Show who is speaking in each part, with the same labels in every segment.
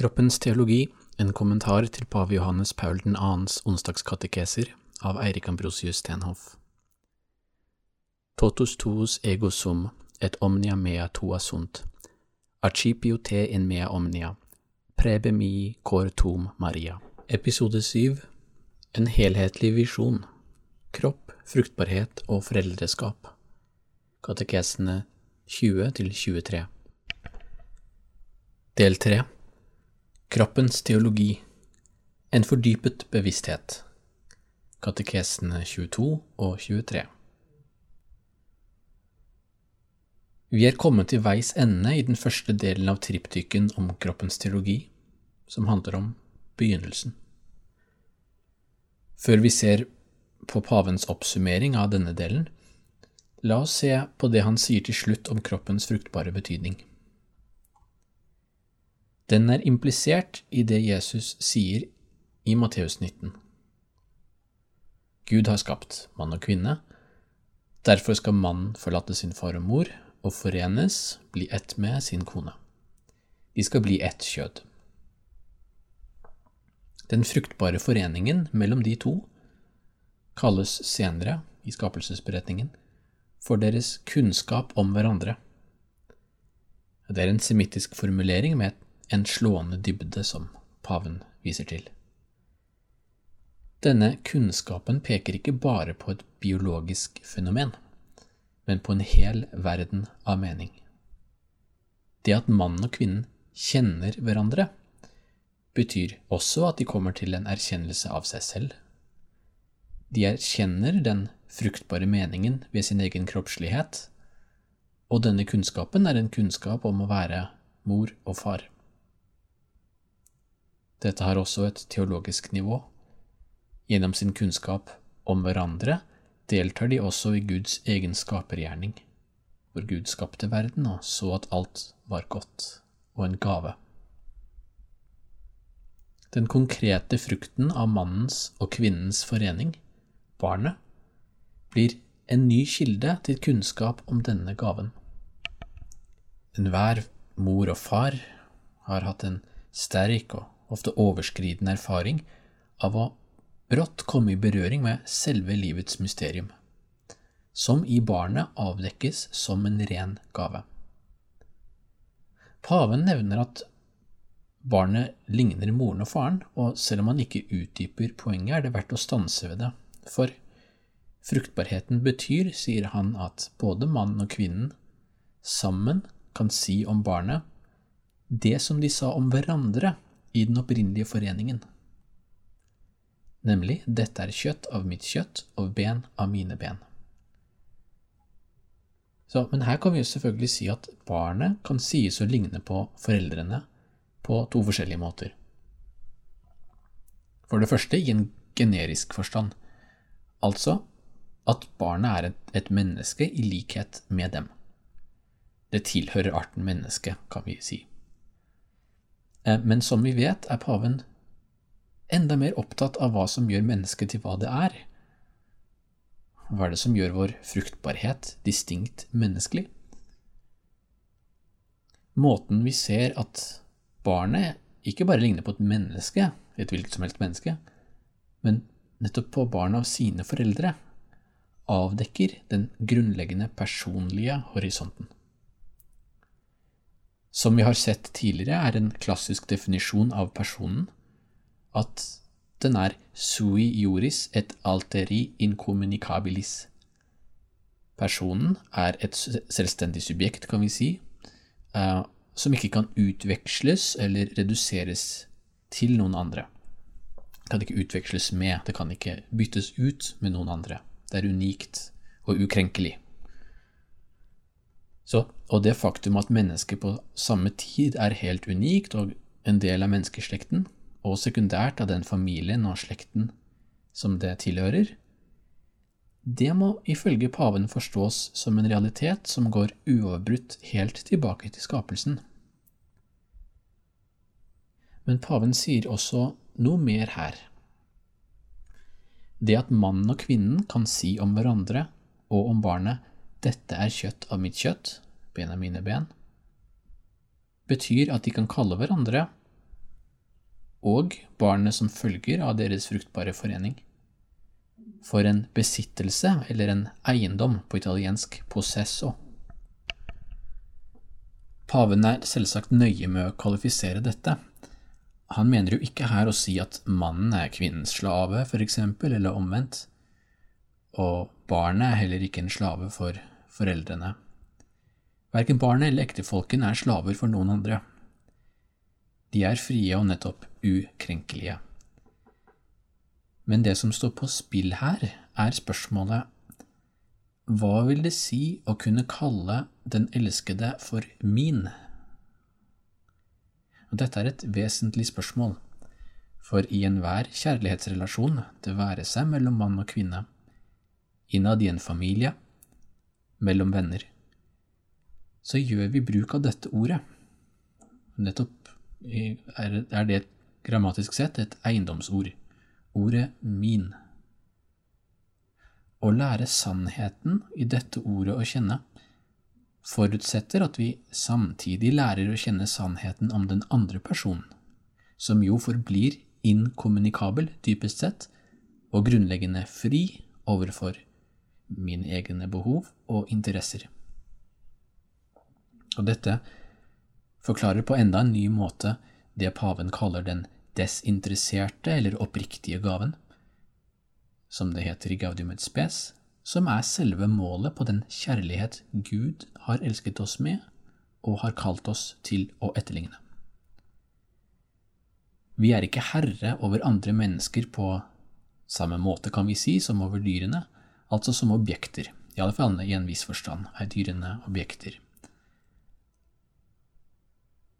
Speaker 1: Kroppens teologi, en kommentar til pave Johannes Paul 2.s onsdagskatekeser av Eirik Ambrosius Stenhoff. Totus tuus ego sum, et omnia mea tua sunt, archipio te in mea omnia, prebe mi cor tum Maria. Episode 7 En helhetlig visjon. Kropp, fruktbarhet og foreldreskap. Katekesene 20 til 23 Del 3 Kroppens teologi En fordypet bevissthet Katekesene 22 og 23 Vi er kommet til veis ende i den første delen av triptyken om kroppens teologi, som handler om begynnelsen. Før vi ser på pavens oppsummering av denne delen, la oss se på det han sier til slutt om kroppens fruktbare betydning. Den er implisert i det Jesus sier i Matteus 19. Gud har skapt mann og kvinne, derfor skal mannen forlate sin far og mor og forenes, bli ett med sin kone. De skal bli ett kjød. Den fruktbare foreningen mellom de to kalles senere, i skapelsesberetningen, for deres kunnskap om hverandre. Det er en semittisk formulering med en slående dybde som paven viser til. Denne kunnskapen peker ikke bare på et biologisk fenomen, men på en hel verden av mening. Det at mannen og kvinnen kjenner hverandre, betyr også at de kommer til en erkjennelse av seg selv. De erkjenner den fruktbare meningen ved sin egen kroppslighet, og denne kunnskapen er en kunnskap om å være mor og far. Dette har også et teologisk nivå. Gjennom sin kunnskap om hverandre deltar de også i Guds egen skapergjerning, hvor Gud skapte verden og så at alt var godt og en gave. Den konkrete frukten av mannens og kvinnens forening, barnet, blir en ny kilde til kunnskap om denne gaven. Enhver mor og far har hatt en sterk og ofte overskridende erfaring av å brått komme i berøring med selve livets mysterium, som i barnet avdekkes som en ren gave. Paven nevner at Barnet ligner moren og faren, og selv om han ikke utdyper poenget, er det verdt å stanse ved det. For fruktbarheten betyr, sier han, at både mannen og kvinnen sammen kan si om barnet det som de sa om hverandre i den opprinnelige foreningen. Nemlig, dette er kjøtt av mitt kjøtt og ben av mine ben. Så, men her kan vi jo selvfølgelig si at barnet kan sies å ligne på foreldrene på to forskjellige måter. For det første i en generisk forstand, altså at barnet er et, et menneske i likhet med dem. Det tilhører arten menneske, kan vi si. Eh, men som vi vet, er paven enda mer opptatt av hva som gjør mennesket til hva det er. Hva er det som gjør vår fruktbarhet distinkt menneskelig? Måten vi ser at barnet ikke bare ligner på et menneske, et hvilket som helst menneske, men nettopp på barna av sine foreldre, avdekker den grunnleggende personlige horisonten. Som vi har sett tidligere, er en klassisk definisjon av personen at den er sui juris et alteri incommunicabilis. Personen er et selvstendig subjekt, kan vi si, eh, som ikke kan utveksles eller reduseres til noen andre. Det kan ikke utveksles med, det kan ikke byttes ut med noen andre. Det er unikt og ukrenkelig. Så, og det faktum at mennesket på samme tid er helt unikt og en del av menneskeslekten, og sekundært av den familien og slekten som det tilhører, det må ifølge paven forstås som en realitet som går uavbrutt helt tilbake til skapelsen. Men paven sier også noe mer her. Det at mannen og kvinnen kan si om hverandre og om barnet 'dette er kjøtt av mitt kjøtt, ben av mine ben', betyr at de kan kalle hverandre og barnet som følger av deres fruktbare forening. For en besittelse, eller en eiendom på italiensk possesso. Paven er selvsagt nøye med å kvalifisere dette. Han mener jo ikke her å si at mannen er kvinnens slave, for eksempel, eller omvendt, og barnet er heller ikke en slave for foreldrene. Verken barnet eller ektefolken er slaver for noen andre. De er frie og nettopp ukrenkelige. Men det som står på spill her, er spørsmålet hva vil det si å kunne kalle den elskede for min? Og dette er et vesentlig spørsmål, for i enhver kjærlighetsrelasjon, det være seg mellom mann og kvinne, innad i en familie, mellom venner, så gjør vi bruk av dette ordet. Nettopp er det grammatisk sett et eiendomsord, ordet min. Å lære sannheten i dette ordet å kjenne forutsetter at vi samtidig lærer å kjenne sannheten om den andre personen, som jo forblir inkommunikabel, dypest sett, og grunnleggende fri overfor mine egne behov og interesser. Og dette forklarer på enda en ny måte det paven kaller den desinteresserte eller oppriktige gaven, som det heter i Gaudium et spes, som er selve målet på den kjærlighet Gud har elsket oss med og har kalt oss til å etterligne. Vi er ikke herre over andre mennesker på samme måte, kan vi si, som over dyrene, altså som objekter. I alle fall i en viss forstand er dyrene objekter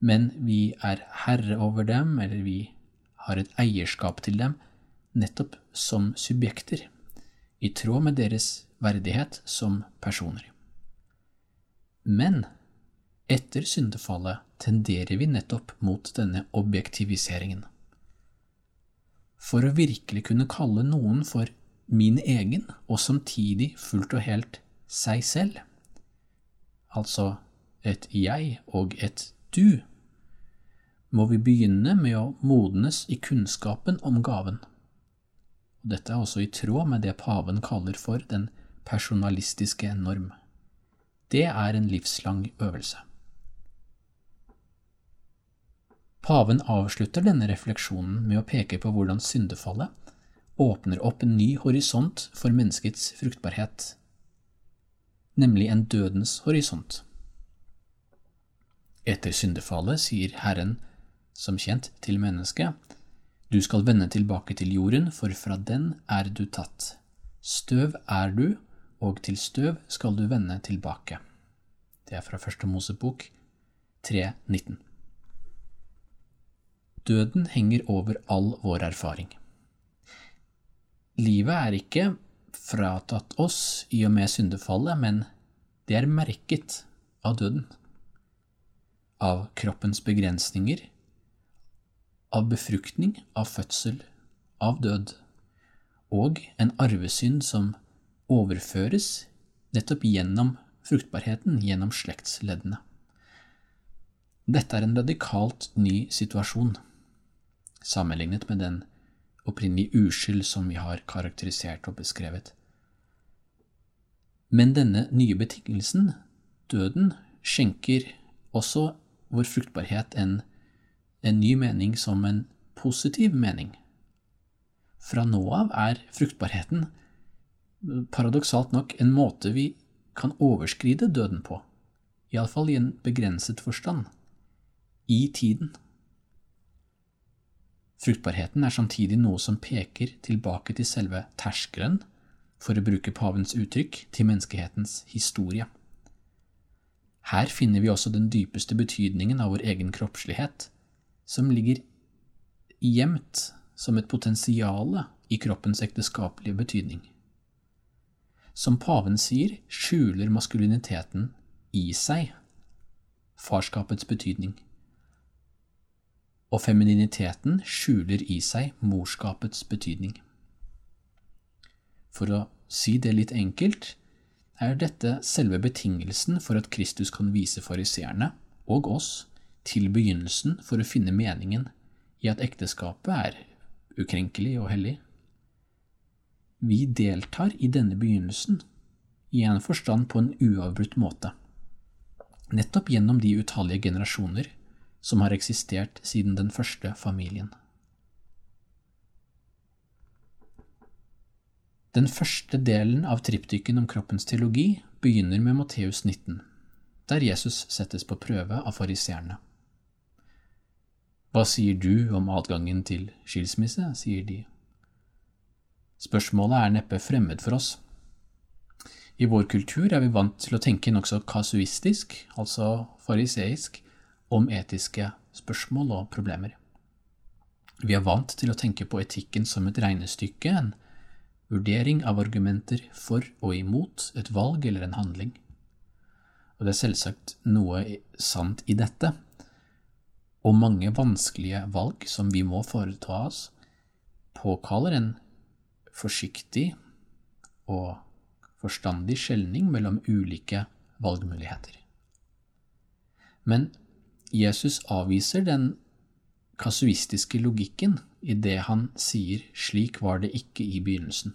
Speaker 1: men vi er herre over dem, eller vi har et eierskap til dem, nettopp som subjekter, i tråd med deres verdighet som personer. Men etter syndefallet tenderer vi nettopp mot denne objektiviseringen. For å virkelig kunne kalle noen for min egen, og samtidig fullt og helt seg selv, altså et jeg og et du, må vi begynne med å modnes i kunnskapen om gaven. Dette er også i tråd med det paven kaller for den personalistiske norm. Det er en livslang øvelse. Paven avslutter denne refleksjonen med å peke på hvordan syndefallet åpner opp en ny horisont for menneskets fruktbarhet, nemlig en dødens horisont. Etter syndefallet sier Herren som kjent, til mennesket. Du skal vende tilbake til jorden, for fra den er du tatt. Støv er du, og til støv skal du vende tilbake. Det er fra Første Mosebok 3.19. Døden henger over all vår erfaring. Livet er ikke fratatt oss i og med syndefallet, men det er merket av døden. Av kroppens begrensninger, av befruktning, av fødsel, av død, og en arvesynd som overføres nettopp gjennom fruktbarheten, gjennom slektsleddene. Dette er en radikalt ny situasjon, sammenlignet med den opprinnelige uskyld som vi har karakterisert og beskrevet. Men denne nye betingelsen, døden, skjenker også vår fruktbarhet en en ny mening som en positiv mening. Fra nå av er fruktbarheten paradoksalt nok en måte vi kan overskride døden på, iallfall i en begrenset forstand, i tiden. Fruktbarheten er samtidig noe som peker tilbake til selve terskelen, for å bruke pavens uttrykk, til menneskehetens historie. Her finner vi også den dypeste betydningen av vår egen kroppslighet, som ligger gjemt som et potensial i kroppens ekteskapelige betydning. Som paven sier, skjuler maskuliniteten i seg farskapets betydning, og femininiteten skjuler i seg morskapets betydning. For å si det litt enkelt, er dette selve betingelsen for at Kristus kan vise fariseerne, og oss, til begynnelsen for å finne meningen i at ekteskapet er ukrenkelig og hellig. Vi deltar i denne begynnelsen, i en forstand på en uavbrutt måte, nettopp gjennom de utallige generasjoner som har eksistert siden den første familien. Den første delen av triptyken om kroppens teologi begynner med Matteus 19, der Jesus settes på prøve av fariseerne. Hva sier du om adgangen til skilsmisse? sier de. Spørsmålet er neppe fremmed for oss. I vår kultur er vi vant til å tenke nokså kasuistisk, altså fariseisk, om etiske spørsmål og problemer. Vi er vant til å tenke på etikken som et regnestykke, en vurdering av argumenter for og imot et valg eller en handling. Og det er selvsagt noe sant i dette, og mange vanskelige valg som vi må foreta oss, påkaller en forsiktig og forstandig skjelning mellom ulike valgmuligheter. Men Jesus avviser den kasuistiske logikken i det han sier slik var det ikke i begynnelsen.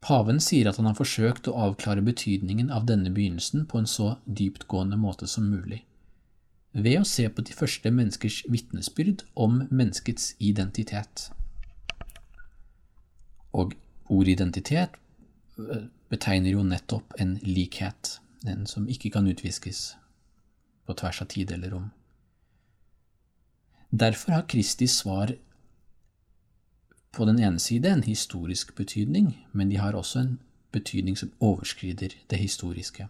Speaker 1: Paven sier at han har forsøkt å avklare betydningen av denne begynnelsen på en så dyptgående måte som mulig, ved å se på de første menneskers vitnesbyrd om menneskets identitet. Og ordet identitet eh, betegner jo nettopp en likhet en som ikke kan utviskes på tvers av tid eller rom. Derfor har Kristi svar på den ene side en historisk betydning, men de har også en betydning som overskrider det historiske,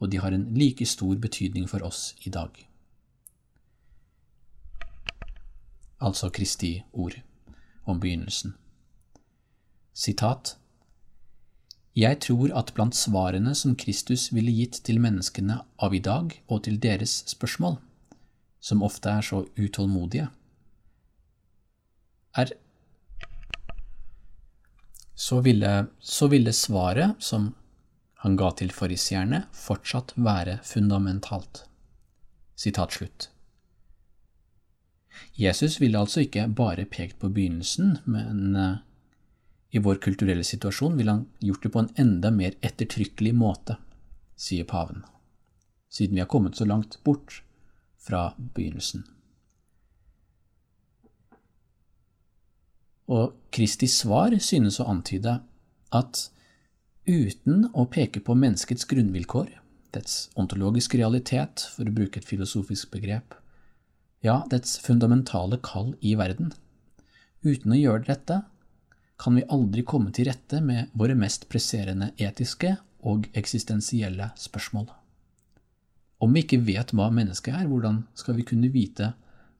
Speaker 1: og de har en like stor betydning for oss i dag. Altså Kristi ord om begynnelsen. Sitat jeg tror at blant svarene som Kristus ville gitt til menneskene av i dag og til deres spørsmål, som ofte er så utålmodige, er så ville, så ville svaret som han ga til fariseerne, fortsatt være fundamentalt. Sitat slutt. Jesus ville altså ikke bare pekt på begynnelsen, men eh, i vår kulturelle situasjon ville han gjort det på en enda mer ettertrykkelig måte, sier paven, siden vi har kommet så langt bort fra begynnelsen. Og Kristi svar synes å antyde at uten å peke på menneskets grunnvilkår, dets ontologiske realitet, for å bruke et filosofisk begrep, ja, dets fundamentale kall i verden, uten å gjøre dette, kan vi aldri komme til rette med våre mest presserende etiske og eksistensielle spørsmål. Om vi ikke vet hva mennesket er, hvordan skal vi kunne vite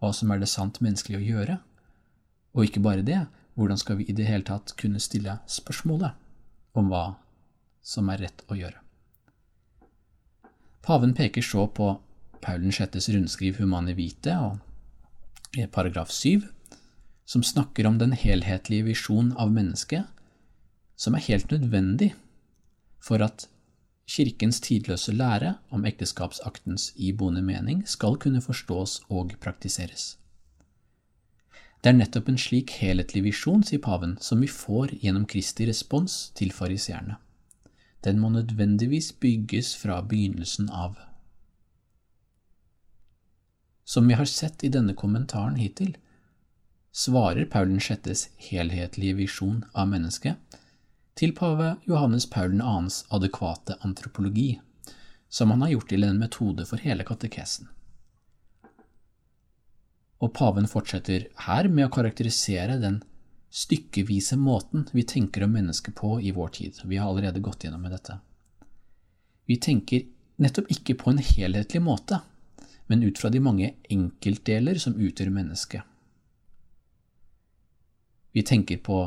Speaker 1: hva som er det sant menneskelig å gjøre? Og ikke bare det, hvordan skal vi i det hele tatt kunne stille spørsmålet om hva som er rett å gjøre? Paven peker så på Paulen 6.s rundskriv Humane Vite og paragraf 7 som snakker om den helhetlige visjon av mennesket, som er helt nødvendig for at Kirkens tidløse lære om ekteskapsaktens iboende mening skal kunne forstås og praktiseres. Det er nettopp en slik helhetlig visjon, sier paven, som vi får gjennom Kristi respons til fariseerne. Den må nødvendigvis bygges fra begynnelsen av. Som vi har sett i denne kommentaren hittil, svarer Paul 6.s helhetlige visjon av mennesket til pave Johannes Paul 2.s adekvate antropologi, som han har gjort til en metode for hele katekesen. Og paven fortsetter her med å karakterisere den stykkevise måten vi tenker om mennesket på i vår tid. Vi har allerede gått gjennom med dette. Vi tenker nettopp ikke på en helhetlig måte, men ut fra de mange enkeltdeler som utgjør mennesket. Vi tenker på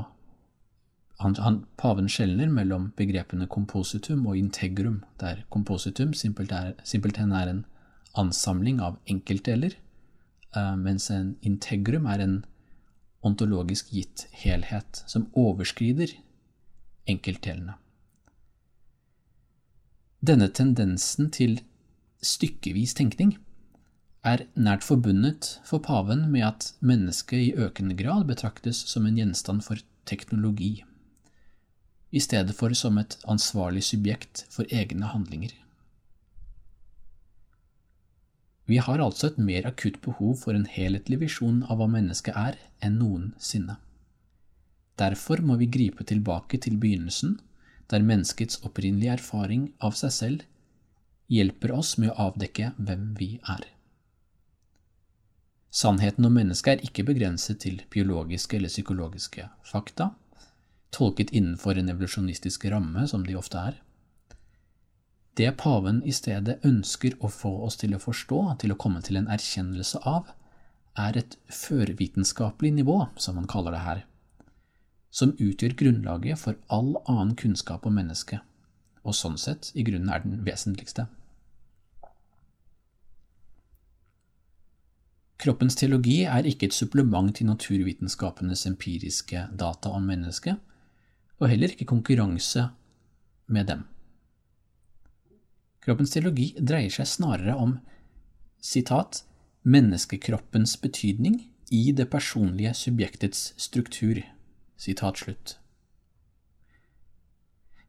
Speaker 1: han, han, Paven skjelner mellom begrepene kompositum og integrum, der kompositum simpelthen er en ansamling av enkeltdeler, uh, mens en integrum er en ontologisk gitt helhet som overskrider enkeltdelene. Denne tendensen til stykkevis tenkning er nært forbundet for paven med at mennesket i økende grad betraktes som en gjenstand for teknologi, i stedet for som et ansvarlig subjekt for egne handlinger. Vi har altså et mer akutt behov for en helhetlig visjon av hva mennesket er, enn noensinne. Derfor må vi gripe tilbake til begynnelsen, der menneskets opprinnelige erfaring av seg selv hjelper oss med å avdekke hvem vi er. Sannheten om mennesket er ikke begrenset til biologiske eller psykologiske fakta, tolket innenfor en evolusjonistisk ramme, som de ofte er. Det paven i stedet ønsker å få oss til å forstå, til å komme til en erkjennelse av, er et førvitenskapelig nivå, som man kaller det her, som utgjør grunnlaget for all annen kunnskap om mennesket, og sånn sett i grunnen er den vesentligste. Kroppens teologi er ikke et supplement til naturvitenskapenes empiriske data om mennesket, og heller ikke konkurranse med dem. Kroppens teologi dreier seg snarere om citat, menneskekroppens betydning i det personlige subjektets struktur.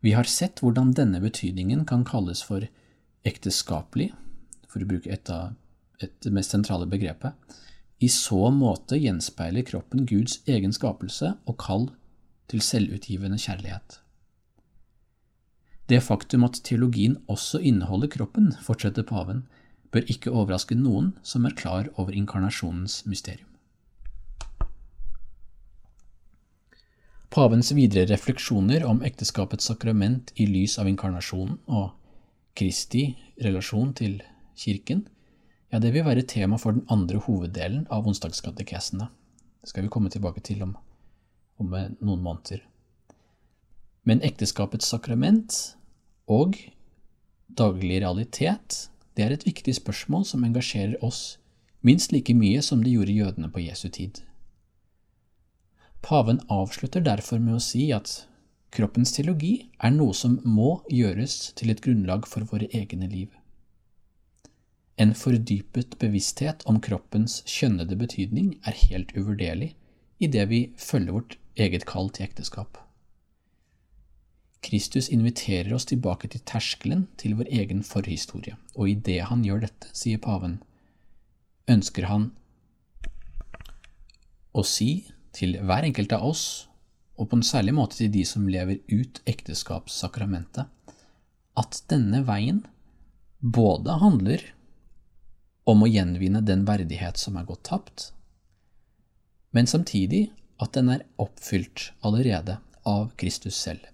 Speaker 1: Vi har sett hvordan denne betydningen kan kalles for ekteskapelig, for å bruke et av et mest sentrale begrepet, i så måte gjenspeiler kroppen Guds egen skapelse og kall til selvutgivende kjærlighet. Det faktum at teologien også inneholder kroppen, fortsetter paven, bør ikke overraske noen som er klar over inkarnasjonens mysterium. Pavens videre refleksjoner om ekteskapets sakrament i lys av inkarnasjonen og Kristi relasjon til kirken, ja, det vil være tema for den andre hoveddelen av onsdagskatekesene. Det skal vi komme tilbake til om, om noen måneder. Men ekteskapets sakrament og daglig realitet, det er et viktig spørsmål som engasjerer oss minst like mye som det gjorde jødene på Jesu tid. Paven avslutter derfor med å si at kroppens teologi er noe som må gjøres til et grunnlag for våre egne liv. En fordypet bevissthet om kroppens kjønnede betydning er helt uvurderlig i det vi følger vårt eget kall til ekteskap. Kristus inviterer oss tilbake til terskelen til vår egen forhistorie, og i det han gjør dette, sier paven, ønsker han å si til hver enkelt av oss, og på en særlig måte til de som lever ut ekteskapssakramentet, at denne veien både handler om å gjenvinne den verdighet som er gått tapt, men samtidig at den er oppfylt allerede av Kristus selv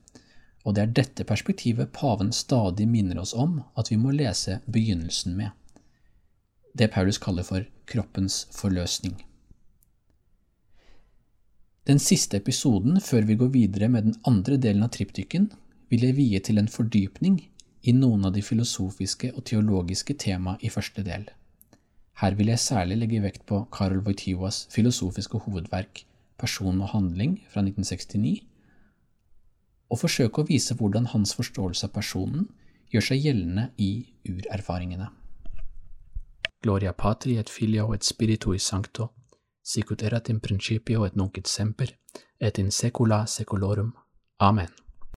Speaker 1: og det er dette perspektivet paven stadig minner oss om at vi må lese begynnelsen med, det Paulus kaller for kroppens forløsning. Den siste episoden før vi går videre med den andre delen av triptyken, vil jeg vie til en fordypning i noen av de filosofiske og teologiske tema i første del. Her vil jeg særlig legge vekt på Karol Wojtylas filosofiske hovedverk Person og handling fra 1969 og forsøke å vise hvordan hans forståelse av personen gjør seg gjeldende i urerfaringene. Gloria patri et filio et spiritui sancto, sicut erat in principio et nunc et semper, et in secula secolorum. Amen.